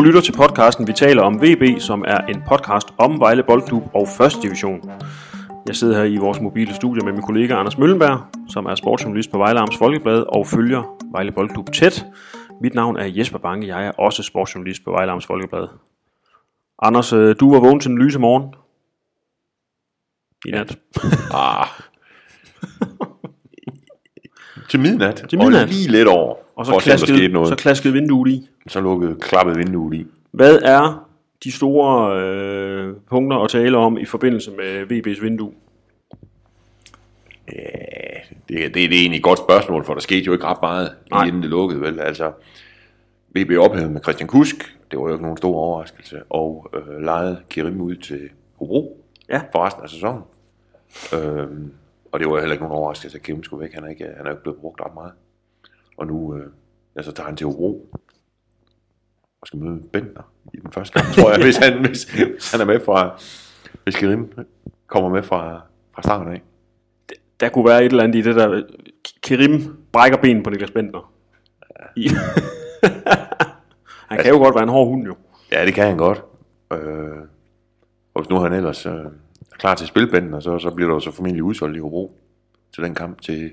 Du lytter til podcasten Vi taler om VB, som er en podcast om Vejle Boldklub og 1. division. Jeg sidder her i vores mobile studie med min kollega Anders Møllenberg, som er sportsjournalist på Vejle Arms Folkeblad og følger Vejle Boldklub tæt. Mit navn er Jesper Banke, jeg er også sportsjournalist på Vejle Arms Folkeblad. Anders, øh, du var vågen til den lyse morgen i nat. Ah til midnat. Til midnat. Og lige lidt over. Og så klaskede, noget. så klaskede vinduet i. Så lukkede klappet vinduet i. Hvad er de store øh, punkter at tale om i forbindelse med VB's vindue? Ja, det, det, det er egentlig et godt spørgsmål, for der skete jo ikke ret meget, Nej. lige inden det lukkede, vel? Altså, VB ophævede med Christian Kusk, det var jo ikke nogen stor overraskelse, og øh, lejede Kirim ud til Hobro Ja. for resten af sæsonen. Øhm, og det var heller ikke nogen overraskelse, at Kirim skulle væk. Han er ikke, han er ikke blevet brugt ret meget. Og nu øh, ja, så tager han til Hobro og skal møde Bentner i den første kamp, tror jeg, hvis, han, hvis, hvis han er med fra, hvis Kirim kommer med fra, fra starten af. Der kunne være et eller andet i det der... Kerim brækker benen på Niklas Bentner. I. han kan jo godt være en hård hund, jo. Ja, det kan han godt. Øh, og hvis nu han ellers øh, klar til spille Bentner, så, så bliver der jo så formentlig udsolgt i Hobro til den kamp til,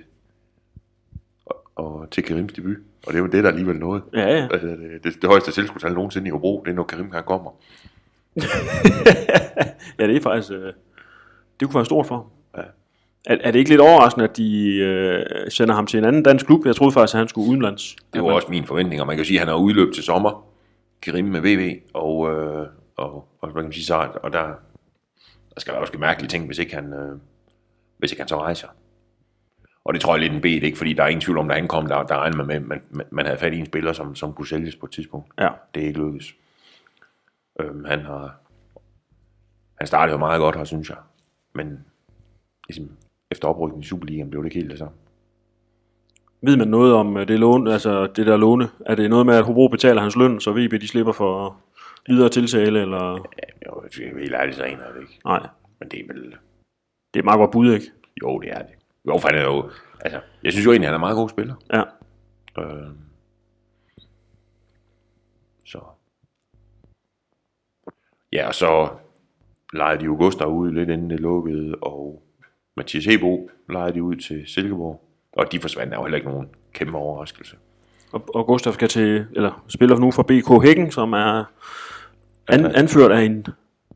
og, og til Karims debut. Og det er jo det, der er alligevel noget. Ja, ja. Altså, det, det, det højeste tilskudstal nogensinde i Hobro, det er når Karim han kommer. ja, det er faktisk... Øh, det kunne være stort for ham. Ja. Er, er det ikke lidt overraskende, at de øh, sender ham til en anden dansk klub? Jeg troede faktisk, at han skulle udenlands. Det var også min forventning, og man kan jo sige, at han har udløb til sommer, Karim med VV, og, øh, og, og, hvad kan man sige, så, og der, der skal også ske mærkelige ting, hvis ikke han, øh, hvis ikke han så rejser. Og det tror jeg lidt en bed, ikke? fordi der er ingen tvivl om, da han kom, der, der regnede man med, at man, man, man havde fat i en spiller, som, som kunne sælges på et tidspunkt. Ja. Det er ikke lykkedes. Øhm, han har, han startede jo meget godt her, synes jeg. Men ligesom, efter oprykningen i Superligaen blev det ikke helt det samme. Ved man noget om øh, det lån, altså det der låne? Er det noget med, at Hobro betaler hans løn, så VB de slipper for videre tiltale, eller... Ja, jo, helt ærligt så aner jeg det ikke. Nej, Men det er vel, det er et meget godt bud, ikke? Jo, det er det. Jo, for han er jo... Altså, jeg synes jo egentlig, han er en meget god spiller. Ja. Øh, så... Ja, og så lejede de jo Gustav ud lidt inden det lukkede, og Mathias Hebo lejede de ud til Silkeborg. Og de forsvandt er jo heller ikke nogen kæmpe overraskelse. Og, og Gustav skal til, eller spiller nu for BK Hækken, som er an, anført af en,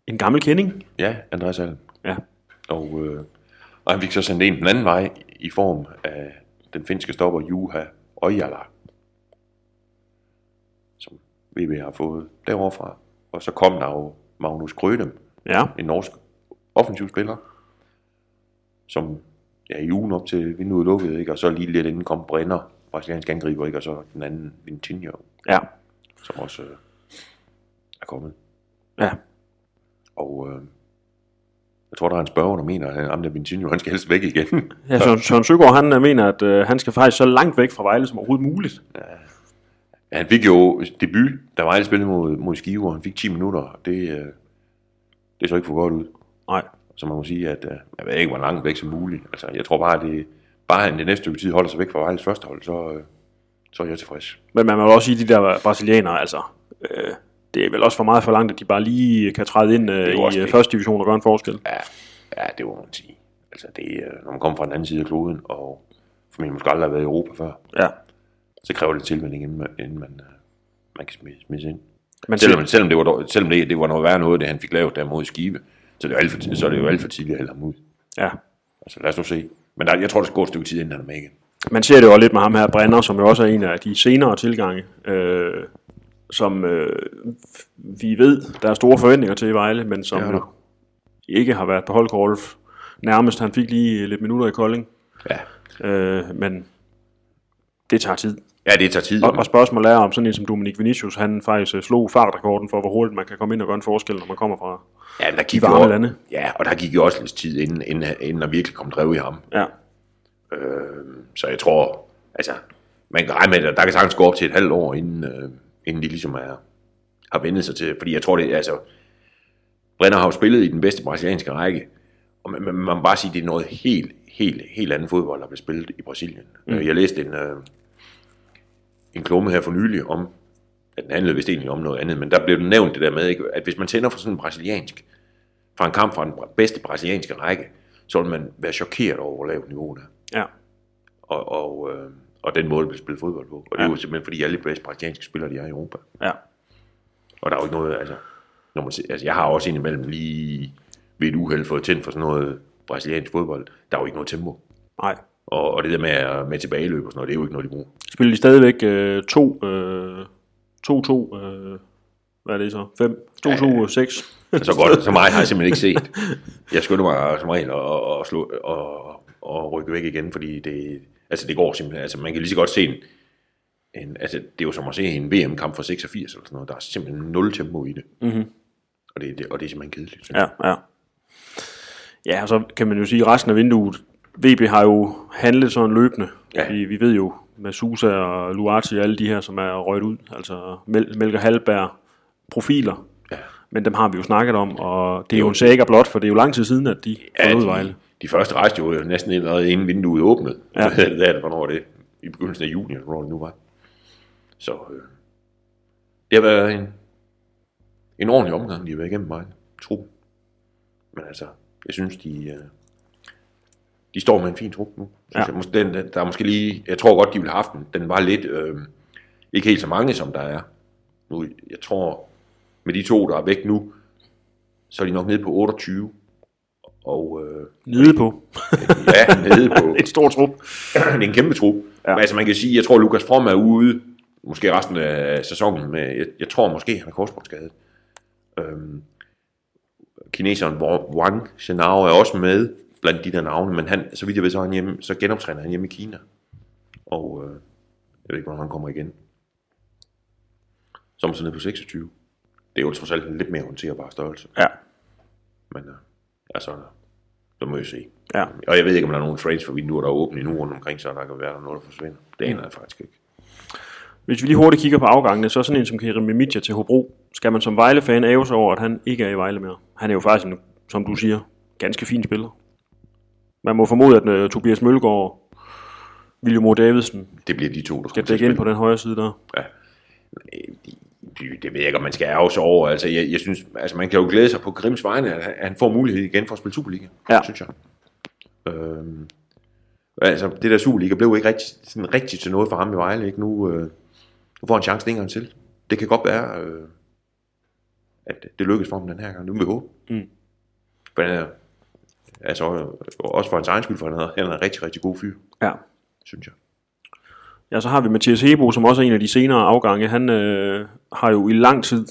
en gammel kending. Ja, Andreas Alm. Ja. Og, øh, og han fik så sendt en den anden vej i form af den finske stopper Juha Ojala, som VB har fået derovre fra. Og så kom der jo Magnus Grødem, Ja, en norsk offensiv spiller, som ja, i ugen op til vinduet lukkede, ikke? og så lige lidt inden kom Brenner, brasiliansk angriber, ikke? og så den anden Vintinho, ja, som også øh, er kommet. Ja. Og øh, jeg tror, der er en spørger, der mener, at ham der Vintinho, han skal helst væk igen. ja Søren, Søren Søgaard, han øh, mener, at øh, han skal faktisk så langt væk fra Vejle som overhovedet muligt. Ja, han fik jo debut, der var spillet mod, mod Skive, og han fik 10 minutter. og Det, øh, det så ikke for godt ud. Nej, Så man må sige, at øh, jeg ved ikke, hvor langt væk som muligt. Altså, jeg tror bare, at det, bare han det næste stykke tid holder sig væk fra Vejles første hold, så, øh, så er jeg tilfreds. men man må også sige, at de der brasilianere, altså, øh, det er vel også for meget for langt, at de bare lige kan træde ind øh, i øh, det. første division og gøre en forskel. Ja, ja det må man sige. Altså, det, øh, når man kommer fra den anden side af kloden, og formentlig måske aldrig har været i Europa før, Ja, så kræver det tilvænding, inden man, inden man, øh, man kan smide, smide sig ind. men Selvom, selvom, det var, selvom det, det var noget værre noget, det han fik lavet der mod Skive, så, det er jo alt for, så er det jo alt for tidligt at hælde ham ud. ja. Altså lad os nu se. Men der, jeg tror, der skal gå et stykke tid, inden han er med igen. Man ser det jo også lidt med ham her, Brenner, som jo også er en af de senere tilgange, øh, som øh, vi ved, der er store forventninger til i Vejle, men som der. ikke har været på holdkortet nærmest. Han fik lige lidt minutter i Kolding, Ja, øh, men det tager tid. ja det tager tid. Og, og spørgsmålet er, om sådan en som Dominik Vinicius, han faktisk øh, slog fartrekorden for, hvor hurtigt man kan komme ind og gøre en forskel, når man kommer fra... ja, der gik de varme jo, lande. Ja, og der gik jo også lidt tid, inden, inden, inden der virkelig kom drev i ham. Ja, Øh, så jeg tror, altså, man kan regne med, at der kan sagtens gå op til et halvt år, inden, øh, inden de ligesom er, har vendet sig til. Fordi jeg tror, det er, altså, Brenner har jo spillet i den bedste brasilianske række, og man, man, man må bare sige, at det er noget helt, helt, helt andet fodbold, der bliver spillet i Brasilien. Mm. Jeg læste en, øh, en klumme her for nylig om at den handlede vist egentlig om noget andet, men der blev det nævnt det der med, ikke, at hvis man tænder for sådan en brasiliansk, fra en kamp fra den bedste brasilianske række, så vil man være chokeret over, hvor lavt niveau det er. Ja. Og, og, øh, og den måde, vi spiller fodbold på. Og det er Ja. jo simpelthen, fordi alle de bedste brasilianske spillere, de er i Europa. Ja. Og der er jo ikke noget, altså, når man, altså jeg har også indimellem lige ved et uheld fået tændt for sådan noget brasiliansk fodbold. Der er jo ikke noget tempo. Nej. Og, og det der med, med tilbageløb og sådan noget, det er jo ikke noget, de bruger. Spiller de stadigvæk øh, 2 øh, 2-2, øh, hvad er det så? 5, 2-2, 6. Så godt, så meget har jeg simpelthen ikke set. Jeg skynder mig som regel og, og, slå, og, og rykke væk igen, fordi det, altså det går simpelthen. Altså man kan lige så godt se en, en altså det er jo som at se en VM-kamp fra 86 eller sådan noget. Der er simpelthen nul tempo i det. Mhm. Og, det, det, og det er simpelthen kedeligt. synes jeg. Ja, ja. Ja, så kan man jo sige, at resten af vinduet, VB har jo handlet sådan løbende. Ja. Vi, vi ved jo med Susa og Luati og alle de her, som er røget ud, altså Mel- Melker Halberg, profiler. Ja. Men dem har vi jo snakket om, og det er jo en sækker blot, for det er jo lang tid siden, at de Ja, forlod Vejle. De første rejste jo næsten allerede inden vinduet åbnede. Ja. Det er det, hvornår var det? I begyndelsen af juni, eller hvornår det nu var. Så øh, det har været en, en ordentlig omgang, de har været igennem mig, truppen. Men altså, jeg synes, de, øh, de står med en fin trup nu. Ja. Ja. Jeg, den, der er måske lige, jeg tror godt, de ville have haft den. Den var lidt, øh, ikke helt så mange, som der er. Nu, jeg tror, med de to, der er væk nu, så er de nok nede på 28. Og øh, Nede på. ja, nede på. Et stort trup. det er en kæmpe trup. Ja. Ja. Altså man kan sige, jeg tror Lukas From er ude, måske resten af sæsonen, med, jeg, jeg tror måske han er korsbåndsskadet. Øhm, kineseren Wa- Wang Shenao er også med blandt de der navne, men han, så vidt jeg ved, så, er han hjemme, så genoptræner han hjemme i Kina. Og øh, jeg ved ikke, hvornår han kommer igen. Så er man så nede på 26. Det er jo trods alt en lidt mere håndterbar størrelse. Ja. Men øh, altså, så må vi se. Ja. Og jeg ved ikke, om der er nogle transfervinduer, der er åbne endnu rundt omkring, så der kan være der noget, der forsvinder. Det aner jeg faktisk ikke. Hvis vi lige hurtigt kigger på afgangene, så er sådan en som Kerim Midja til Hobro. Skal man som Vejle-fan æve sig over, at han ikke er i Vejle mere? Han er jo faktisk, en, som du siger, ganske fin spiller. Man må formode, at uh, Tobias Mølgaard og William. Davidsen Det bliver de to, der skal dække ind på den højre side der. Ja. Det, det ved jeg ikke, om man skal ærge sig over. Altså, jeg, jeg synes, altså, man kan jo glæde sig på Grims vegne, at han, får mulighed igen for at spille Superliga, Ja. synes jeg. Øhm, altså, det der Superliga blev ikke rigtig, sådan rigtig til noget for ham i Vejle. Ikke? Nu, øh, nu får han chancen en gang til. Det kan godt være, øh, at det lykkes for ham den her gang. Nu vil vi håbe. Mm. For han er, altså, øh, også for hans egen skyld, for han er, han er en rigtig, rigtig god fyr, Ja. synes jeg. Ja, så har vi Mathias Hebo, som også er en af de senere afgange. Han øh, har jo i lang tid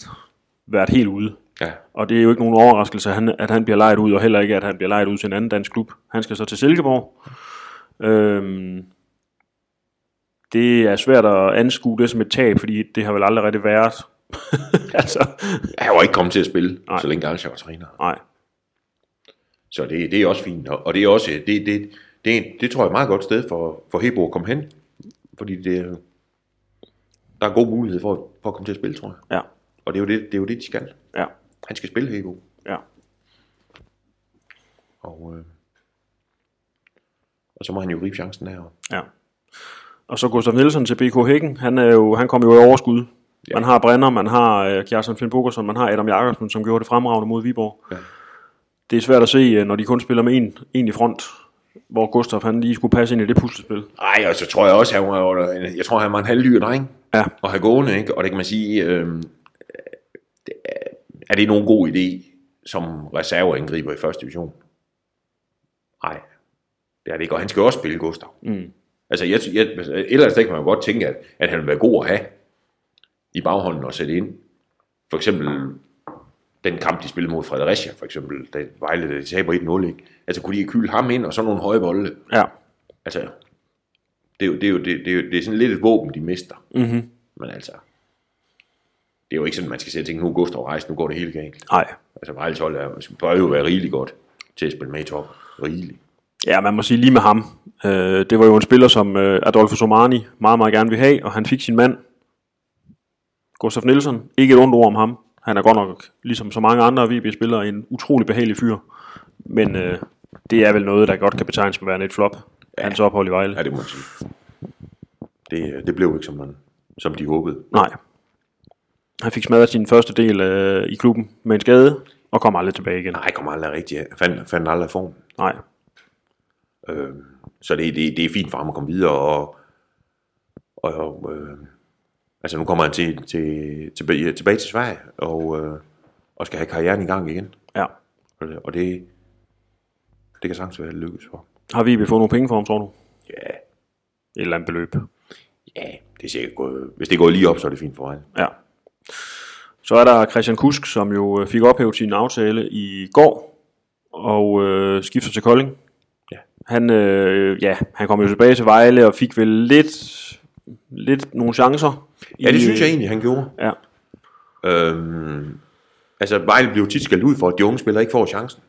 været helt ude. Ja, Og det er jo ikke nogen overraskelse, at han, at han bliver lejet ud, og heller ikke, at han bliver lejet ud til en anden dansk klub. Han skal så til Silkeborg. Øhm, det er svært at anskue det som et tab, fordi det har vel aldrig rigtig været. altså, han var ikke kommet til at spille, Nej. Så længe Garcia var træner. nej. Så det, det er også fint, og det er også, det, det, det, det tror jeg er et meget godt sted for, for Hebo at komme hen, fordi det, er- der er god mulighed for, for at komme til at spille, tror jeg. Ja, Og det er jo det, det, er jo det de skal. ja, Han skal spille Hebo. ja. Og, øh, og så må han jo gribe chancen der. Ja. Og så Gustav Nielsen til BK Hækken. Han, er jo, han kom jo i overskud. Ja. Man har Brenner, man har uh, Kjartan Finn Bogerson, man har Adam Jakobsen, som gjorde det fremragende mod Viborg. Ja. Det er svært at se, øh, når de kun spiller med en, en i front, hvor Gustav han lige skulle passe ind i det puslespil. Ej, og så tror jeg også, han var, jeg tror, han var en halvdyr dreng. Ja, Og have gående, ikke? Og det kan man sige, øh, det er, det nogen god idé, som reserveangriber i første division? Nej, det er det ikke. Og han skal også spille Gustav. Mm. Altså, jeg, jeg, et eller andet sted kan man godt tænke, at, at han vil være god at have i baghånden og sætte ind. For eksempel den kamp, de spillede mod Fredericia, for eksempel, da Vejle, da de taber 1-0, ikke? Altså, kunne de kylde ham ind, og så nogle høje bolde? ja. Altså, det er jo, det er jo, det, det er jo det er sådan lidt et våben, de mister. Mm-hmm. Men altså, det er jo ikke sådan, man skal sætte tænke, nu er Gustav rejst, nu går det helt galt. Nej. Altså, Vejles hold er, bør jo være rigeligt godt til at spille med i top. Rigeligt. Ja, man må sige lige med ham. Øh, det var jo en spiller, som øh, Adolfo Somani meget, meget gerne vil have, og han fik sin mand, Gustav Nielsen. Ikke et ondt ord om ham. Han er godt nok, ligesom så mange andre VB-spillere, en utrolig behagelig fyr. Men øh, det er vel noget, der godt kan betegnes som værende et flop. Ja. Hans ophold i Vejle. Ja, det må man sige. Det, det blev ikke, som, man, som de håbede. Nej. Han fik smadret sin første del øh, i klubben med en skade, og kom aldrig tilbage igen. Nej, kommer aldrig rigtig af. Fandt, fandt aldrig form. Nej. Øh, så det, det, det er fint for ham at komme videre, og, og øh, altså nu kommer han til, til, tilbage, tilbage til Sverige, og, øh, og skal have karrieren i gang igen. Ja. Og det, og det, det kan sagtens være lykkes for. Har vi fået nogle penge for ham, tror du? Ja, Et eller andet beløb. ja, det er sikkert gået, hvis det går lige op, så er det fint for mig. Ja. Så er der Christian Kusk, som jo øh, fik ophævet sin aftale i går, og øh, skifter til Kolding. Ja. Han, øh, ja, han kom jo tilbage til Vejle og fik vel lidt, lidt nogle chancer. Ja, det i, synes jeg egentlig, han gjorde. Ja, Øhm, altså, Vejle blev tit skældt ud for, at de unge spillere ikke får chancen.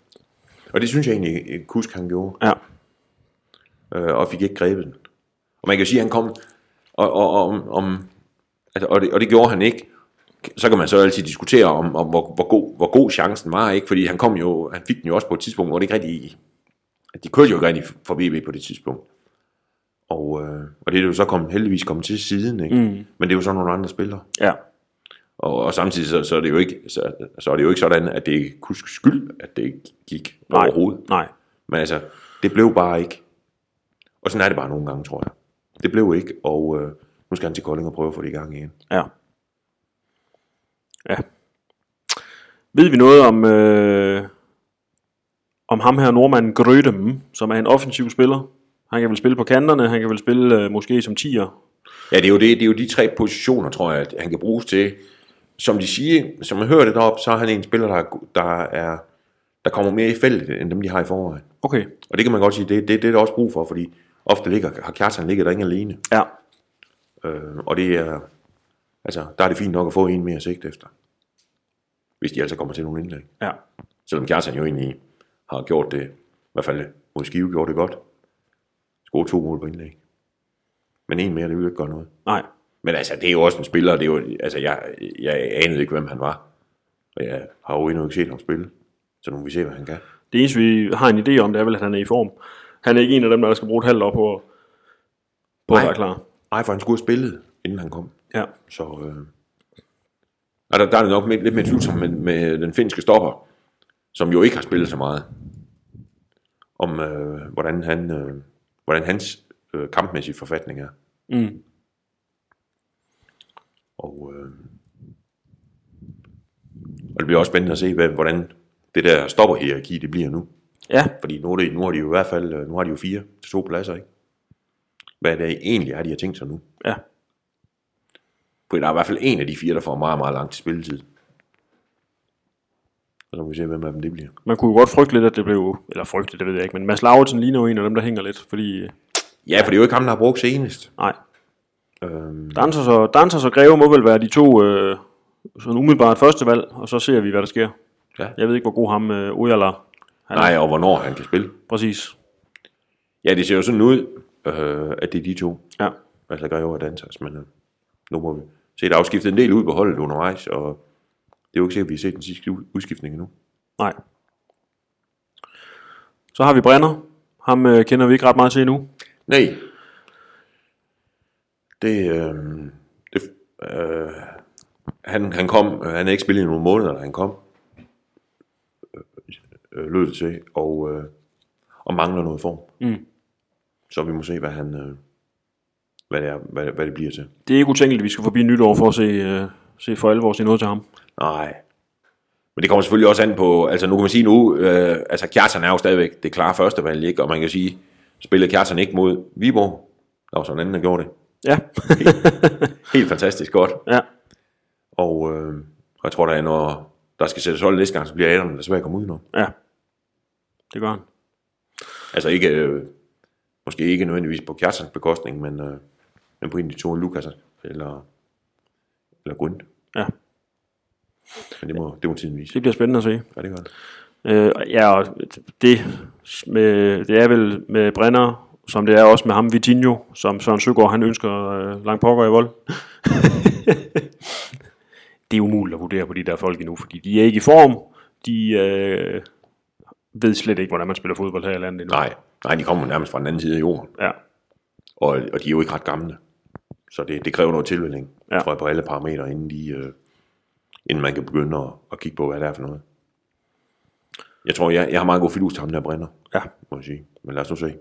Og det synes jeg egentlig, Kusk han gjorde. ja, øh, og fik ikke grebet den. Og man kan jo sige, at han kom, og, og, og, om, altså, og, det, og det gjorde han ikke. Så kan man så altid diskutere om, om hvor, hvor, god, hvor god chancen var, ikke? fordi han kom jo, han fik den jo også på et tidspunkt, hvor det ikke rigtig, de kørte jo ikke rigtig for BB på det tidspunkt. Og, øh, og det er jo så kommet, heldigvis kommet til siden, ikke? Mm. men det er jo så nogle andre spillere. ja, Og, og samtidig så, så, er det jo ikke, så, så er det jo ikke sådan, at det er Kusks skyld, at det ikke gik nej, overhovedet. nej, Men altså, det blev bare ikke. Og sådan er det bare nogle gange, tror jeg. Det blev ikke, og øh, nu skal han til Kolding og prøve at få det i gang igen. ja. Ja. Ved vi noget om, øh, om ham her, nordmanden Grødem, som er en offensiv spiller? Han kan vel spille på kanterne, han kan vel spille øh, måske som tier. Ja, det er, jo det, det er jo de tre positioner, tror jeg, at han kan bruges til. Som de siger, som man hører det deroppe, så er han en spiller, der, er, der, er, der kommer mere i feltet, end dem, de har i forvejen. Okay, Og det kan man godt sige, det, det, det er der også brug for, fordi ofte ligger, har Kjartan ligger der ikke alene. ja, Øh, og det er, altså, der er det fint nok at få en mere sigt efter. Hvis de altså kommer til nogle indlæg. ja, Selvom Kjartan jo egentlig har gjort det, i hvert fald mod Skive gjort det godt. Scoret to mål på indlæg. Men en mere, det vil ikke gøre noget. nej, Men altså, det er jo også en spiller, det er jo, altså, jeg, jeg anede ikke, hvem han var. Og jeg har jo endnu ikke set ham spille. Så nu må vi se, hvad han kan. Det eneste, vi har en idé om, det er vel, at han er i form. Han er ikke en af dem, der skal bruge et halvt år på, på at Nej. være klar. Nej, for han skulle have spillet, inden han kom. Ja, Så øh, og der, der er det nok lidt mere tvivlsomt med, med den finske stopper, som jo ikke har spillet så meget, om øh, hvordan, han, øh, hvordan hans øh, kampmæssige forfatning er. mm. Og, øh, og det bliver også spændende at se, hvad, hvordan det der stopperhierarki det bliver nu. ja, Fordi nu, er det, nu har de jo i hvert fald øh, nu har de jo fire til to pladser, ikke? Hvad det egentlig er, de har tænkt sig nu. ja, Fordi der er i hvert fald en af de fire, der får meget, meget lang spilletid. Og så må vi se, hvem af dem det bliver. man kunne jo godt frygte lidt, at det blev, eller frygte, det ved jeg ikke, men Mads Lauritsen ligner jo en af dem, der hænger lidt, fordi, Ja, for det er jo ikke ham, der har brugt senest. nej, Øhm, Dansers og, Dansers og Greve må vel være de to øh, sådan umiddelbart første valg, og så ser vi, hvad der sker. ja. Jeg ved ikke, hvor god ham øh, Ojala han er. Nej, og hvornår han kan spille. Præcis. Ja, det ser jo sådan ud, øh, at det er de to. Ja. Altså Greve og Dansers, men øh, nu må vi se, der er jo skiftet en del ud på holdet undervejs, og det er jo ikke sikkert, at vi har set den sidste ud- udskiftning endnu. Nej. Så har vi Brenner. Ham øh, kender vi ikke ret meget til endnu. Nej. Det, øh, det øh, han, han kom, han er ikke spillet i nogle måneder, da han kom, øh, øh, lød det til, og, øh, og mangler noget form. Mm. Så vi må se, hvad han, øh, hvad det, er, hvad, hvad det bliver til. Det er ikke utænkeligt, at vi skal forbi nytår for at se, øh, se for alvor se noget til ham. Nej. Men det kommer selvfølgelig også an på, altså nu kan man sige nu, øh, altså Kjartan er jo stadigvæk det klare første valg, ikke? og man kan sige, spillede Kjartan ikke mod Viborg, der var sådan en anden, der gjorde det. Ja. Helt fantastisk godt. ja. Og, øh, og jeg tror da, når der skal sættes hold næste gang, så bliver Adam desværre at komme ud nu. Ja. Det gør han. Altså ikke, øh, måske ikke nødvendigvis på Kjartans bekostning, men, øh, men på en af de to, Lukas eller, eller Grund. Ja. Men det må, det må tiden vise. Det bliver spændende at se. Ja, det gør det. Øh, ja, og det, med, det er vel med Brenner, som det er også med ham Vitinho, som Søren Søgaard, han ønsker øh, langt pokker i vold. det er umuligt at vurdere på de der folk endnu, fordi de er ikke i form. De øh, ved slet ikke, hvordan man spiller fodbold her i landet endnu. Nej, nej, de kommer nærmest fra den anden side af jorden. Ja, Og, og de er jo ikke ret gamle. Så det, det kræver noget tilvænning, Ja. tror jeg, på alle parametre, inden de, øh, inden man kan begynde at, at kigge på, hvad det er for noget. Jeg tror, jeg, jeg har meget god fidus til ham, der brænder, Ja. må jeg sige. Men lad os nu se.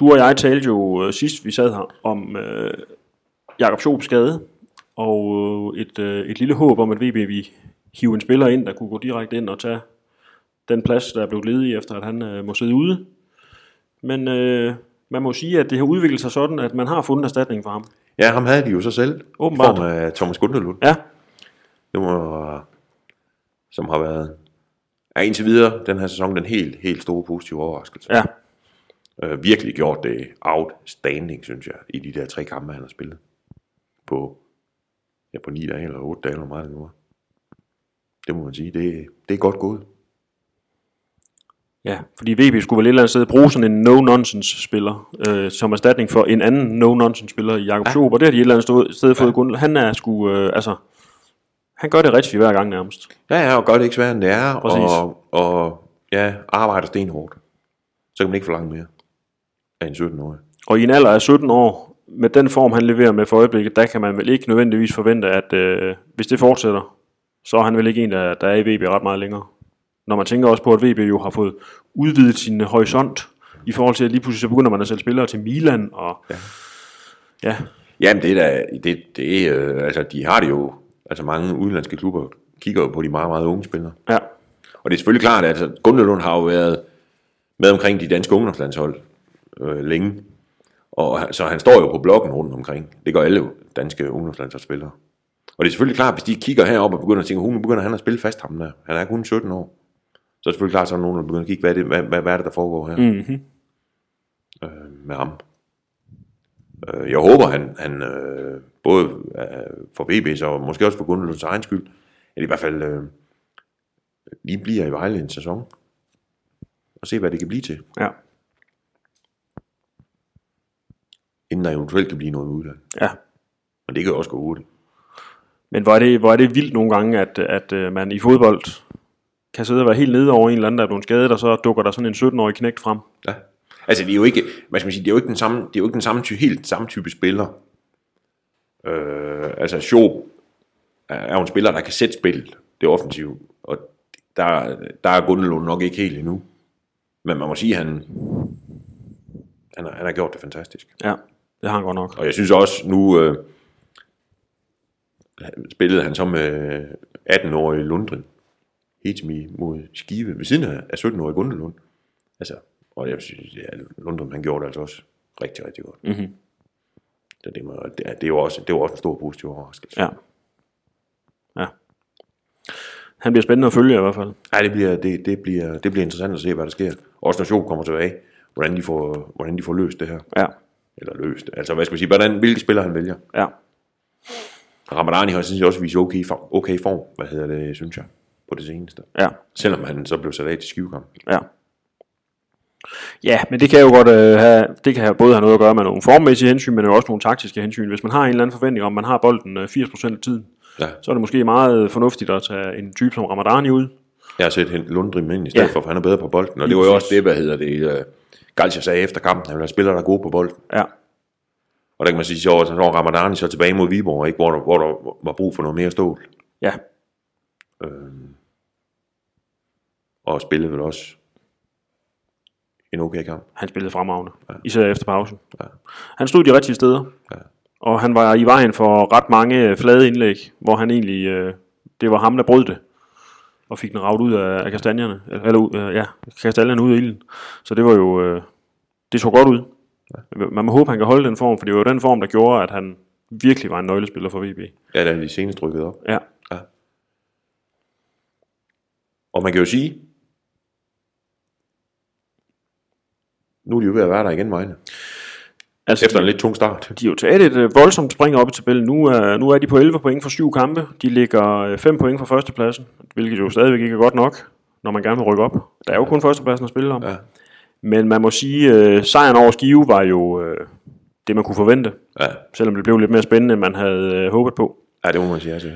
Du og jeg talte jo øh, sidst, vi sad her, om øh, Jakob Schoop skade, og øh, et, øh, et lille håb om, at VB vi hive en spiller ind, der kunne gå direkte ind og tage den plads, der er blevet ledig, efter at han øh, må sidde ude. Men øh, man må sige, at det har udviklet sig sådan, at man har fundet erstatning for ham. Ja, ham havde de jo så selv. Åbenbart. I form af Thomas Gundelund. Ja, Det var, som har været, er indtil videre den her sæson den helt, helt store positive overraskelse. ja, Øh, virkelig gjort det outstanding, synes jeg, i de der tre kampe, han har spillet. På, ja, på ni dage eller otte dage, eller meget det nu var. Det må man sige, det, det er godt gået. ja. Fordi VB skulle vel et eller andet sted bruge sådan en no-nonsense-spiller, øh, som erstatning for en anden no-nonsense-spiller i Jakob Ja. Schoop, og det har de et eller andet sted, fået ja. Han er sgu, øh, altså, han gør det rigtigt hver gang nærmest. Ja, ja, og gør det ikke sværere, end det er. Præcis. Og, og ja, arbejder stenhårdt. Så kan man ikke forlange mere af en 17-årig. Og i en alder af 17 år, med den form, han leverer med for øjeblikket, der kan man vel ikke nødvendigvis forvente, at øh, hvis det fortsætter, så er han vel ikke en, der, der er i VB ret meget længere. Når man tænker også på, at VB jo har fået udvidet sin horisont, i forhold til, at lige pludselig så begynder man at sælge spillere til Milan, og ja, ja Jamen, det er da, det, det er, øh, altså, de har det jo, altså mange udenlandske klubber kigger jo på de meget, meget unge spillere. ja, Og det er selvfølgelig klart, at altså, Gundelund har jo været med omkring de danske ungdomslandshold øh, længe. Og så han står jo på blokken rundt omkring. Det gør alle danske ungdomslandsholdsspillere. Og det er selvfølgelig klart, hvis de kigger herop og begynder at tænke, nu begynder han at spille fast ham der. Han er kun 17 år. Så er det selvfølgelig klart, så er der nogen, der begynder at kigge, hvad er det, hvad, hvad, hvad er det der foregår her mm-hmm. øh, med ham. Øh, jeg håber, han, han øh, både øh, for VB's og måske også for Gundelunds egen skyld, at i hvert fald øh, lige bliver i Vejle en sæson. Og se, hvad det kan blive til, ja, inden der eventuelt kan blive noget udland. ja. Men det kan jo også gå hurtigt. Men hvor er, det, hvor er det vildt nogle gange, at, at øh, man i fodbold kan sidde og være helt nede over en eller anden, der er blevet skadet, og så dukker der sådan en 17-årig knægt frem. Ja. Altså, det er jo ikke, hvad skal man sige, det er jo ikke den samme, det er jo ikke den samme ty, helt samme type spiller. Øh, altså, Schob er er jo en spiller, der kan sætte spillet, det er offensivt, og der, der er Gundelund nok ikke helt endnu. Men man må sige, at han, han, har, han har gjort det fantastisk. Ja, det har han godt nok. Og jeg synes også, nu øh, spillede han så med 18-årige Lundgren, Hitmi mod Skive, ved siden af, af 17-årige Gundelund. Altså, og jeg synes, ja, Lundgren, han gjorde det altså også rigtig, rigtig godt. Mm-hmm. Så det, må, det, er, det, er jo også, det var også en stor positiv overraskelse. Ja. Ja. Han bliver spændende at følge i hvert fald. Ej, det bliver, det, det, bliver, det bliver interessant at se, hvad der sker. Også når Schob kommer tilbage, hvordan de, får, hvordan de får løst det her. Ja, Eller løst. Altså, hvad skal man sige, hvordan, hvilke spillere han vælger. ja, Ramadani har synes jeg også vist okay, form, okay form, hvad hedder det, synes jeg, på det seneste. ja, Selvom han så blev sat af til skivekamp. ja. Ja, men det kan jo godt øh, have, det kan både have noget at gøre med nogle formmæssige hensyn, men jo også nogle taktiske hensyn. Hvis man har en eller anden forventning om, man har bolden øh, 80% af tiden, Ja. så er det måske meget fornuftigt at tage en type som Ramadani ud. Jeg har set Lundgren ind i stedet Ja. for, for han er bedre på bolden. Og det var jo også det, hvad hedder det, uh, Galcia sagde efter kampen, han ville have spillere, der er gode på bolden. Ja, Og der kan man sige, så så var Ramadani så tilbage mod Viborg, ikke? Hvor, der, hvor der var brug for noget mere stål. ja, Og spillede vel også en okay kamp. han spillede fremragende, ja. især efter pausen. Ja. Han stod de rigtige steder, Ja. og han var i vejen for ret mange flade indlæg, hvor han egentlig, øh, det var ham, der brød det, og fik den ravet ud af, af kastanjerne, eller øh, ja, kastanjerne ud af ilden. Så det var jo, øh, det så godt ud. Ja. Man må håbe, han kan holde den form, for det var jo den form, der gjorde, at han virkelig var en nøglespiller for VB. Ja, der er de senest rykket op. Ja, Og man kan jo sige, nu er de jo ved at være der igen, Vejle. Altså, Efter en lidt tung start. De har jo taget et øh, voldsomt spring op i tabellen. Nu er, nu er de på 11 point for syv kampe. De ligger 5 point for førstepladsen, hvilket jo stadigvæk ikke er godt nok, når man gerne vil rykke op. Der er jo kun førstepladsen at spille om. Ja. Men man må sige, at sejren over Skive var jo øh, det, man kunne forvente. Ja, Selvom det blev lidt mere spændende, end man havde øh, håbet på. ja det må man sige. Altså.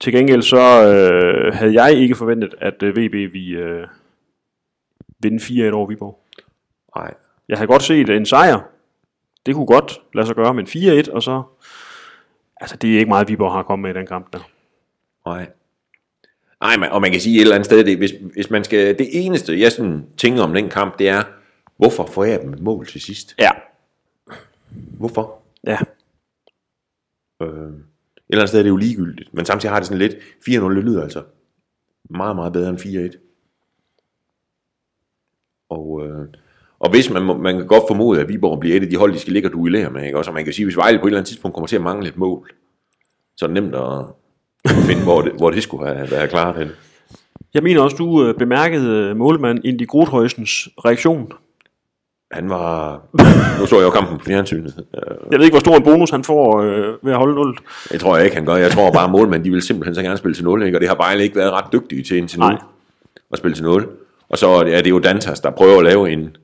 Til gengæld så øh, havde jeg ikke forventet, at øh, VB vi øh, vinde 4-1 over Viborg. Nej, Jeg havde godt set en sejr. Det kunne godt lade sig gøre, men 4-1, og så... Altså, det er ikke meget, Viborg har kommet med i den kamp der. Nej. Nej, man, og man kan sige et eller andet sted, det, hvis, hvis man skal, det eneste, jeg sådan tænker om den kamp, det er, hvorfor får jeg dem et mål til sidst? Ja. Hvorfor? Ja. Øh, et eller andet sted er det jo ligegyldigt, men samtidig har det sådan lidt, 4-0 det lyder altså meget, meget bedre end 4-1. Og, øh, og hvis man, man kan godt formode, at Viborg bliver et af de hold, de skal ligge og duellere med, ikke? Også, og man kan sige, hvis Vejle på et eller andet tidspunkt kommer til at mangle et mål, så er det nemt at finde, hvor det, hvor det skulle have været klart hen. Jeg mener også, du øh, bemærkede øh, målmand Indy Grothøjsens reaktion. Han var... Nu så jeg jo kampen på fjernsynet. Øh, Jeg ved ikke, hvor stor en bonus han får øh, ved at holde 0. Jeg tror jeg ikke, han gør. Jeg tror bare, at målmænd, de vil simpelthen så gerne spille til 0, ikke? og det har Vejle ikke været ret dygtige til indtil nu. Nej. At spille til 0. Og så er det jo Dantas, der prøver at lave en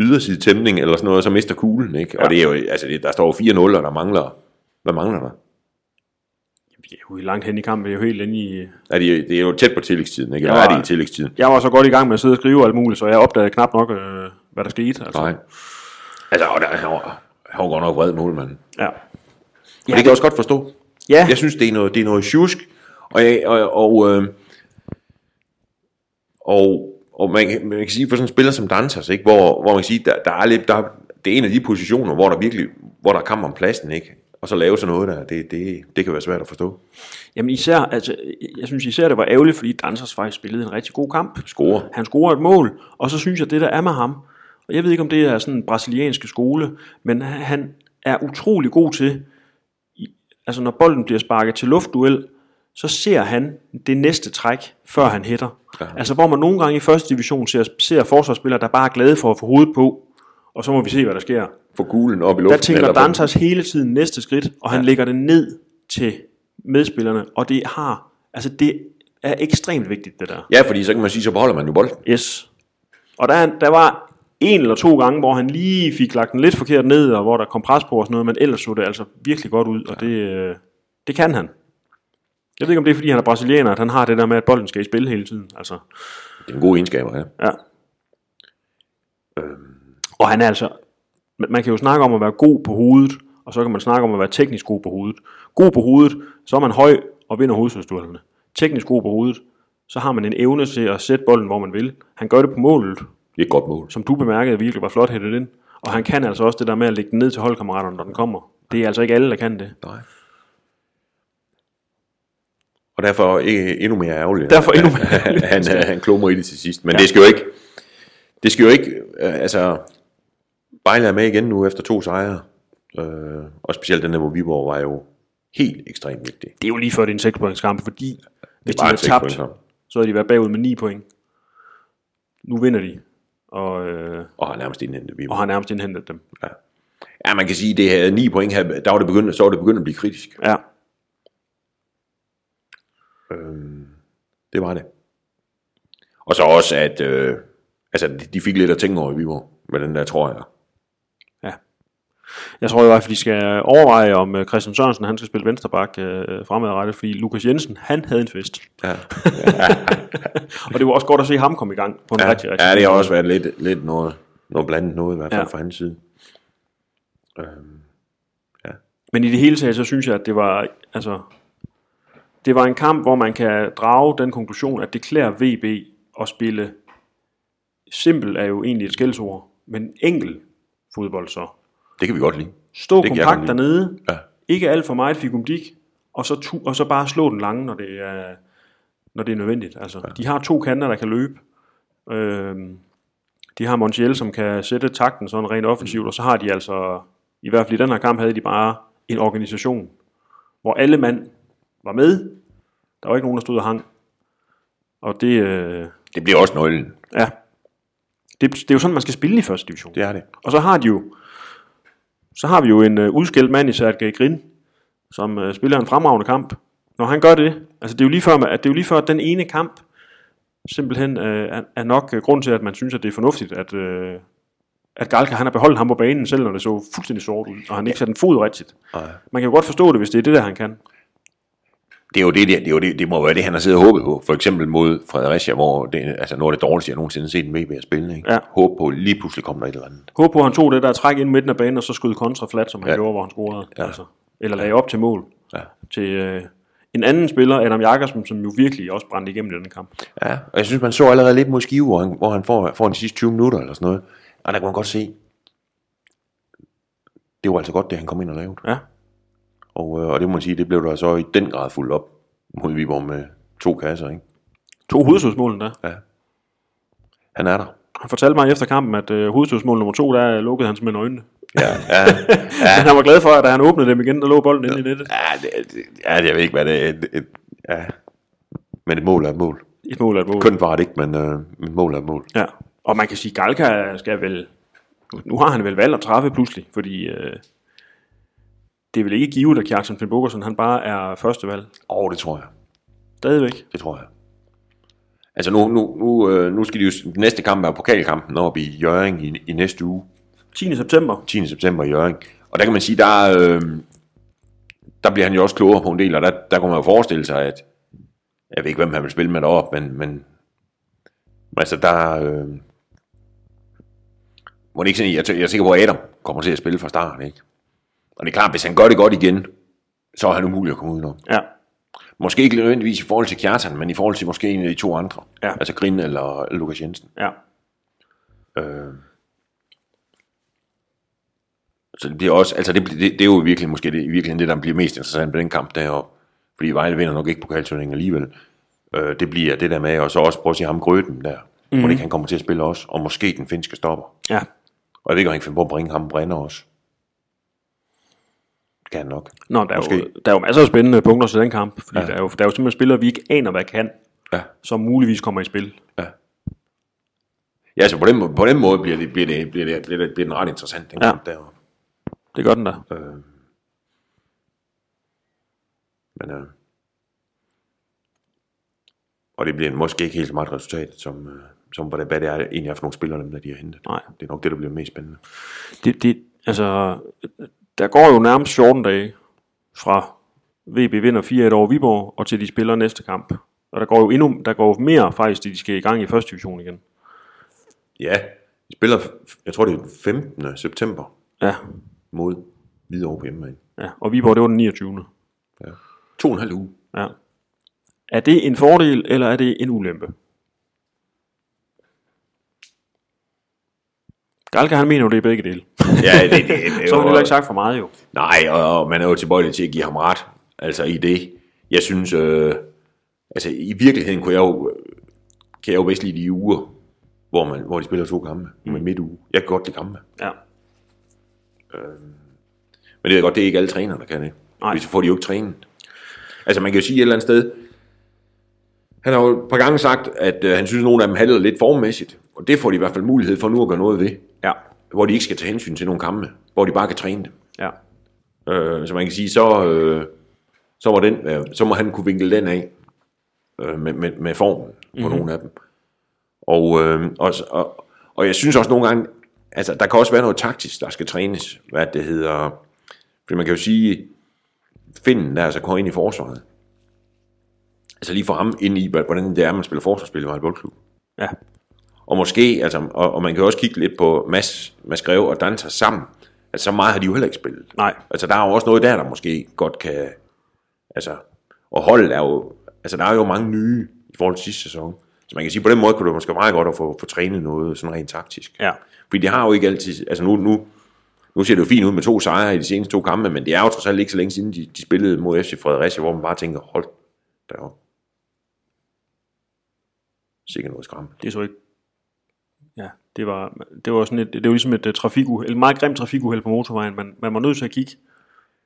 yderside tæmning eller sådan noget, og så mister kuglen. Ikke? Ja. Og det er jo, altså det, der står jo 4-0, og der mangler... Hvad mangler der? Vi er jo langt hen i kampen, vi er jo helt inde i... Er det, det er jo tæt på tillægstiden, ikke? Eller Ja. er det i tillægstiden? Jeg var så godt i gang med at sidde og skrive alt muligt, så jeg opdagede knap nok, øh, hvad der skete. Altså. Nej. Altså, og der, han, var, han var godt nok vred målmand. Ja. Ja. det kan jeg også godt forstå. Ja. Jeg synes, det er noget, det er noget tjusk, og, jeg, og, og, øh, og, og man, kan- man kan sige, for sådan en spiller som Dantas, ikke, hvor, hvor man kan sige, der, der er lidt, der, det er en af de positioner, hvor der virkelig, hvor der er kamp om pladsen, ikke? Og så lave sådan noget der, det, det, det kan være svært at forstå. Jamen især, altså, jeg synes især, det var ærgerligt, fordi Dansers faktisk spillede en rigtig god kamp. Score. Han scorer et mål, og så synes jeg, det der er med ham, og jeg ved ikke, om det er sådan en brasilianske skole, men han er utrolig god til, altså når bolden bliver sparket til luftduel, så ser han det næste træk, før han hætter. Ja. Altså hvor man nogle gange i første division ser, ser forsvarsspillere, der bare er glade for at få hovedet på, og så må vi se, hvad der sker. Få kuglen op i Der luften. tænker eller- Dantas hele tiden næste skridt, og han lægger det ned til medspillerne, og det har, altså det er ekstremt vigtigt, det der. Ja, fordi så kan man sige, så beholder man jo bolden. Yes. Og der, der var en eller to gange, hvor han lige fik lagt den lidt forkert ned, og hvor der kom pres på og sådan noget, men ellers så det altså virkelig godt ud, og det, øh, det kan han. Jeg ved ikke, om det er, fordi han er brasilianer, at han har det der med, at bolden skal i spil hele tiden. Altså, Det er en god egenskab, ja. ja. Og han er altså, man kan jo snakke om at være god på hovedet, og så kan man snakke om at være teknisk god på hovedet. God på hovedet, så er man høj og vinder hovedstødsduellerne. Teknisk god på hovedet, så har man en evne til at sætte bolden, hvor man vil. Han gør det på målet, Det er et godt mål. som du bemærkede virkelig var flot hættet ind. Og han kan altså også det der med at lægge den ned til holdkammeraterne, når den kommer. Det er altså ikke alle, der kan det. Nej. Og derfor endnu mere ærgerligt. Derfor endnu mere ærgerligt. han, han, han klummer i det til sidst. Men Ja. det skal jo ikke... Det skal jo ikke... Øh, altså... Bejle er med igen nu efter to sejre. Øh, og specielt den der, hvor Viborg var jo helt ekstremt vigtig. Det er jo lige før det er en 6 points kamp, fordi hvis de havde tabt, så havde de været bagud med 9 point. Nu vinder de, og, øh, Og har nærmest indhentet Viborg. og har nærmest indhentet dem. Ja. ja, man kan sige, det havde 9 point her, der var det begyndt, så var det begyndt at blive kritisk. Ja, Det var det. Og så også, at øh, altså, de- fik lidt at tænke over i Viborg, med den der, tror jeg. ja. Jeg tror i hvert fald, de skal overveje, om øh, Christian Sørensen han skal spille vensterbak øh, fremadrettet, fordi Lukas Jensen, han havde en fest. Ja. Og det var også godt at se ham komme i gang på en Ja, rigtig, rigtig ja, det har også været lidt, lidt noget, noget blandet noget, i hvert fald Ja. ja. fra hans side. Øhm, Men i det hele taget, så synes jeg, at det var, altså, det var en kamp, hvor man kan drage den konklusion, at det klæder VB at spille simpel er jo egentlig et skældsord, men enkel fodbold så. det kan vi godt lide. Stå Det kompakt godt dernede, Ja. ikke alt for meget fikumdik, og så, tu, og så bare slå den lange, når det er, når det er nødvendigt. Altså, ja. De har to kanter, der kan løbe. Øhm, de har Montiel, som kan sætte takten sådan rent offensivt, og så har de altså, i hvert fald i den her kamp, havde de bare en organisation, hvor alle mand var med. Der var ikke nogen, der stod og hang. Og det, øh, Det bliver også nøglen. ja, det, det er jo sådan, man skal spille i første division. Det er det. Og så har de jo, så har vi jo en uh, udskilt mand i Sergej Grin, som uh, spiller en fremragende kamp. Når han gør det, altså det er jo lige før, at det er jo lige før, at den ene kamp simpelthen uh, er, er nok uh, grund til, at man synes, at det er fornuftigt, at, uh, at Galka han har beholdt ham på banen, selv når det så fuldstændig sort ud, og han ikke satte en fod rigtigt. Nej. Man kan jo godt forstå det, hvis det er det, der han kan. Det, er jo det, det, det, er jo det, det må være det, han har siddet og håbet på. For eksempel mod Fredericia, hvor det, altså noget af det dårligste, jeg nogensinde har set en VB at spille. Ikke? Ja. Håb på, lige pludselig kommer der et eller andet. Håb på, at han tog det der træk ind midten af banen, og så skød kontra flat, som han Ja. gjorde, hvor han scorede. Ja. Altså, eller lagde op til mål. Ja. til øh, En anden spiller, Adam Jakobsen, som jo virkelig også brændte igennem i denne kamp. Ja, og jeg synes, man så allerede lidt mod Skive, hvor han, hvor han får, får de sidste 20 minutter eller sådan noget. Og der kunne man godt se, det var altså godt, det han kom ind og lavede. Ja, Og, øh, og det må man sige, det blev der så i den grad fuldt op mod Viborg med to kasser, ikke? to hovedstødsmål der. Ja. Han er der. Han fortalte mig efter kampen, at øh, hovedstødsmål nummer to, der lukkede han simpelthen øjnene. Ja, ja, Ja. Men han var glad for, at da han åbnede dem igen, der lå bolden inde i nettet. ja, det, det, ja, jeg ved ikke, hvad det er. Et, et, ja. Men et mål er et mål. Et mål er et mål. Kun var det ikke, men øh, et mål er et mål. Ja. Og man kan sige, Galka skal vel... Nu har han vel valgt at træffe pludselig, fordi øh, det er vel ikke givet, at Kjartan Finn Bogersen, han bare er første valg. Åh, oh, det tror jeg. Stadigvæk. Det tror jeg. Altså nu, nu, nu, øh, nu skal de jo, næste kamp er pokalkampen oppe i Jørgen i, i næste uge. 10. september. 10. september i Jørgen. Og der kan man sige, der, øh, der bliver han jo også klogere på en del, og der, der kunne man jo forestille sig, at jeg ved ikke, hvem han vil spille med deroppe, men, men men altså der, øh, må det ikke sådan, jeg, jeg er sikker på, at Adam kommer til at spille fra start, ikke? Og det er klart, hvis han gør det godt igen, så er han umulig at komme udenom. Ja. Måske ikke nødvendigvis i forhold til Kjartan, men i forhold til måske en af de to andre. Ja. Altså Grin eller Lukas Jensen. Ja. Øh. Så det bliver også, altså det, det, det er jo virkelig måske det, i virkeligheden det, der bliver mest interessant på den kamp deroppe. Fordi Vejle vinder nok ikke pokalturneringen alligevel. Øh, det bliver det der med, og så også prøve at se ham Grøten der. Mm. Hvor det kan komme til at spille også, og måske den finske stopper. Ja. Og jeg ved ikke, om han kan finde på at bringe ham Brenner også. Han nok. Nå, der er, jo, Måske. der er jo masser af spændende punkter til den kamp, fordi Ja. der, er jo, der er jo simpelthen spillere, vi ikke aner, hvad kan, Ja. som muligvis kommer i spil. Ja. Ja, så på den, måde- på den måde bliver det, bliver det, bliver det, bliver det, bliver den ret interessant, den Ja. kamp deroppe. Det gør den der. Øh. Men, øh. Og det bliver måske ikke helt så meget resultat, som, øh, som hvad det, hvad det er egentlig er for nogle spillere, dem, der de har hentet. Nej. Det er nok det, der bliver mest spændende. Det, det, altså, der går jo nærmest 14 dage fra VB vinder 4-1 over Viborg, og til de spiller næste kamp. Og der går jo endnu, der går jo mere faktisk, til de skal i gang i første division igen. Ja, de spiller, jeg tror det er den 15. september Ja, mod Hvidovre på hjemmebane. ja. Og Viborg, det var den 29. Ja. To og en halv uge. Ja. Er det en fordel, eller er det en ulempe? Galka, han mener jo, det er begge dele. Ja, det, det, det, Så har han heller ikke sagt for meget jo. Nej, og, og man er jo tilbøjelig til at give ham ret. Altså i det. Jeg synes, øh, altså i virkeligheden kunne jeg jo, kan jeg jo bedst lide de uger, hvor, man, hvor de spiller to kampe mm. med midt uge. Jeg kan godt lide kampe. Ja. Men det er godt, det er ikke alle trænere, der kan det. Nej. Hvis så får de jo ikke trænet. Altså man kan jo sige et eller andet sted, han har jo et par gange sagt, at øh, han synes, at nogle af dem handlede lidt formmæssigt. Og det får de i hvert fald mulighed for nu at gøre noget ved. Hvor de ikke skal tage hensyn til nogle kampe. Hvor de bare kan træne dem. Ja. Øh, så man kan sige, så, øh, så, må den, øh, så må han kunne vinkle den af øh, med, med, med formen på mm-hmm. nogle af dem. Og, øh, og, og, og jeg synes også nogle gange, altså der kan også være noget taktisk, der skal trænes, hvad det hedder. For man kan jo sige, Finden der altså går ind i forsvaret. Altså lige for ham ind i, hvordan det er, man spiller forsvarsspil i Vejle Boldklub. Ja. Og måske, altså, og, og man kan også kigge lidt på Mads, Mads Greve og Danser sammen. Altså, så meget har de jo heller ikke spillet. Nej. Altså, der er jo også noget der, der måske godt kan... Altså, og holdet er jo... Altså, der er jo mange nye i forhold til sidste sæson. Så man kan sige, på den måde kunne det måske meget godt at få, få trænet noget sådan rent taktisk. Ja. Fordi de har jo ikke altid... Altså, nu, nu, nu ser det jo fint ud med to sejre i de seneste to kampe, men det er jo trods alt ikke så længe siden, de, de spillede mod FC Fredericia, hvor man bare tænker, hold deroppe. Sikkert noget skræmmende. Det er så ikke... Ja, det var, det var sådan et, det var ligesom et, uh, trafikuheld, et meget grimt trafikuheld på motorvejen. Man, man var nødt til at kigge.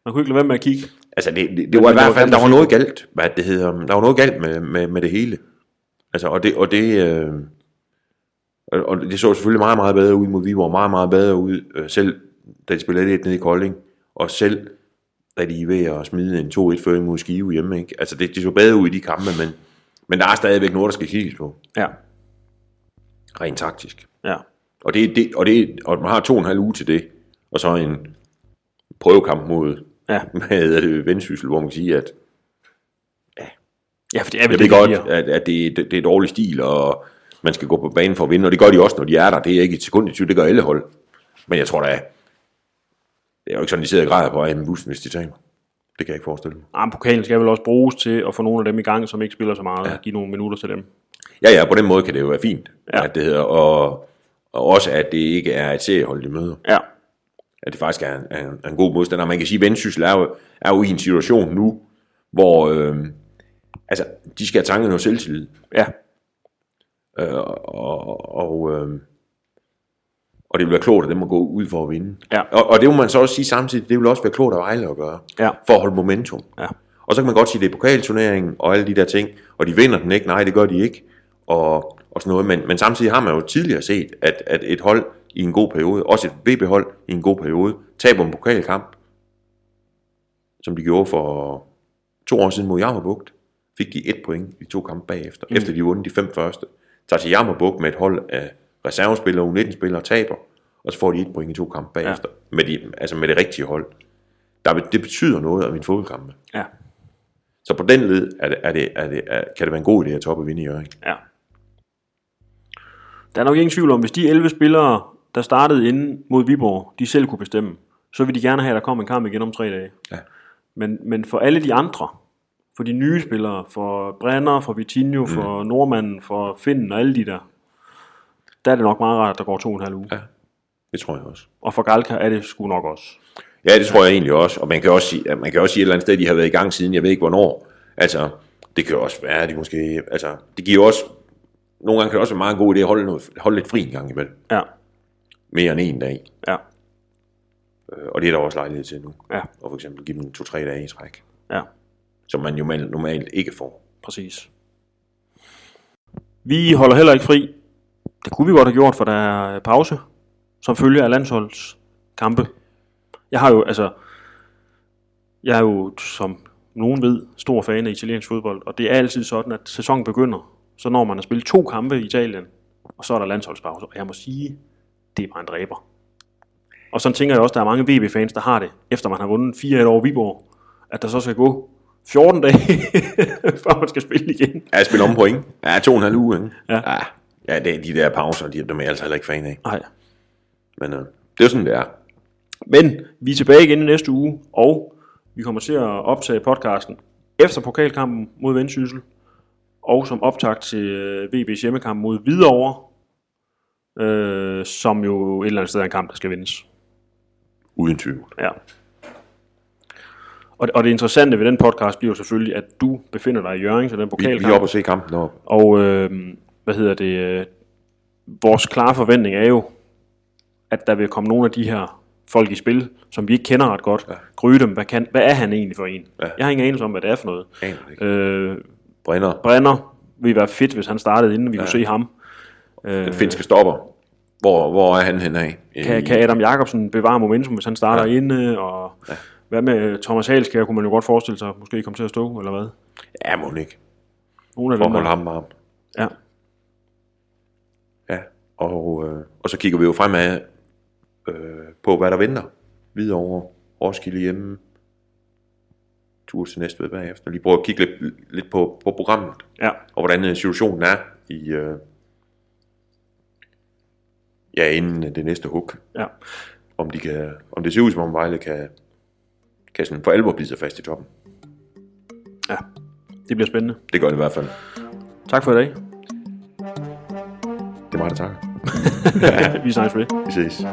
Man kunne ikke lade være med at kigge. Altså, det, det, det Men var i hvert fald, der var noget galt, hvad det hedder, der var noget galt med, med, med det hele. Altså, og det, og det, øh, og og det så selvfølgelig meget, meget bedre ud mod Viborg, meget, meget bedre ud, øh, selv da de spillede lidt nede i Kolding, og selv da de er ved at smide en 2-1 føring mod Skive hjemme, ikke? Altså, det, det så bedre ud i de kampe, men, men der er stadigvæk noget, der skal kigges på, Ja. Rent taktisk. Ja. Og, det, det, og, det, og man har to og en halv uge til det, og så en prøvekamp mod Ja. med det vendsyssel, hvor man kan sige, at Ja, for det er vel jeg det, godt, at, at det, det, det er dårlig stil, og man skal gå på banen for at vinde, og det gør de også, når de er der. Det er ikke et sekund i tvivl, det gør alle hold. Men jeg tror da, det er jo ikke sådan, de sidder og græder på med bussen, hvis de taber. Det kan jeg ikke forestille mig. Ah, pokalen skal vel også bruges til at få nogle af dem i gang, som ikke spiller så meget, ja. Ja. give nogle minutter til dem. Ja, ja, på den måde kan det jo være fint, Ja. at det hedder, og, og også at det ikke er et seriehold, de møder. Ja, At det faktisk er en, er en, er en god modstander. Man kan sige, at Vendsyssel er jo, er jo i en situation nu, hvor øh, altså, de skal have tanket noget selvtillid. ja, Øh, og, og, øh, og det vil være klogt af dem at gå ud for at vinde. Ja. Og, og det må man så også sige samtidig, det vil også være klogt af Vejle at gøre, ja, for at holde momentum. ja, Og så kan man godt sige, at det er pokalturneringen og alle de der ting, og de vinder den ikke, nej, det gør de ikke, og, og sådan noget. Men, men samtidig har man jo tidligere set, at, at et hold i en god periode, også et VB-hold i en god periode, taber en pokalkamp, som de gjorde for to år siden mod Jammerbugt, fik de et point i to kampe bagefter, mm. efter de vundet de fem første. Tager til Jammerbugt med et hold af reservespillere, U19-spillere, taber, og så får de et point i to kampe bagefter, ja. med, de, altså med det rigtige hold. Der, det betyder noget af min fodboldkampe. ja, Så på den led er det, er det, er det, er, kan det være en god idé at toppe og vinde i Jørgen. ja. Der er nok ingen tvivl om, hvis de 11 spillere, der startede inde mod Viborg, de selv kunne bestemme, så vil de gerne have, at der kommer en kamp igen om tre dage. Ja. Men, men for alle de andre, for de nye spillere, for Brenner, for Vitinho, mm. for Nordmanden, for Finn og alle de der, der er det nok meget rart, at der går to og en halv uge. Ja. Det tror jeg også. Og for Galka er det sgu nok også. Ja, det tror jeg egentlig også. Og man kan også sige, at man kan også sige et eller andet sted, at de har været i gang siden, jeg ved ikke hvornår. Altså, det kan jo også være, at de måske... Altså, det giver også... Nogle gange kan det også være meget en god idé at holde, noget, holde lidt fri en gang imellem. Ja, Mere end en dag. ja, Øh, Og det er der også lejlighed til nu. ja, Og for eksempel give dem to-tre dage i træk. ja, Som man jo normalt, normalt ikke får. præcis. Vi holder heller ikke fri. Det kunne vi godt have gjort, for der er pause, som følge af landsholds kampe. Jeg har jo, altså, jeg er jo, som nogen ved, stor fan af italiensk fodbold, og det er altid sådan, at sæsonen begynder, så når man har spillet to kampe i Italien, og så er der landsholdspause, og jeg må sige, det er bare en dræber. Og sådan tænker jeg også, at der er mange VB-fans, der har det, efter man har vundet 4-1 over Viborg, at der så skal gå 14 dage, før man skal spille igen. Ja, jeg spiller om point. Ja, to og en halv uge, ikke? Ja. ja. Ja, det er de der pauser, de, dem er jeg altså heller ikke fan af. Nej. Men øh, det er sådan, det er. Men vi er tilbage igen i næste uge, og vi kommer til at optage podcasten efter pokalkampen mod Vendsyssel, og som optakt til øh, VB's hjemmekamp mod Hvidovre, øh, som jo et eller andet sted er en kamp, der skal vindes. Uden tvivl. Ja. Og, og det interessante ved den podcast bliver jo selvfølgelig, at du befinder dig i Jørgen til den Vi, pokalkamp. vi er oppe og se kampen deroppe. Og øh, hvad hedder det? Øh, vores klare forventning er jo, at der vil komme nogle af de her folk i spil, som vi ikke kender ret godt. Ja. Gryde dem. Hvad, kan, hvad er han egentlig for en? Ja. Jeg har ingen anelse om, hvad det er for noget. Øh, Brenner, Brenner ville være fedt, hvis han startede inden vi ja. kunne se ham. Øh, den finske stopper. Hvor, hvor er han henne af? kan, kan Adam Jakobsen bevare momentum, hvis han starter ja. inde? Og ja. hvad med Thomas Halskær, kunne man jo godt forestille sig, måske komme til at stå, eller hvad? Ja, må ikke. Nogle af For dem. holde ham varm. Ja. Ja, og, øh, og så kigger vi jo fremad øh, på, hvad der venter. Videre over Roskilde hjemme. Tur til Næstved bagefter. Lige prøve at kigge lidt, lidt på, på programmet. ja. Og hvordan øh, situationen er i... Øh, ja, inden det næste hook. ja. Om, de kan, om det ser ud som om Vejle kan, kan sådan for alvor blive sig fast i toppen. Ja. Det bliver spændende. Det gør det i hvert fald. Tak for i dag. Det er mig, der takker. vi snakkes ved. Vi ses.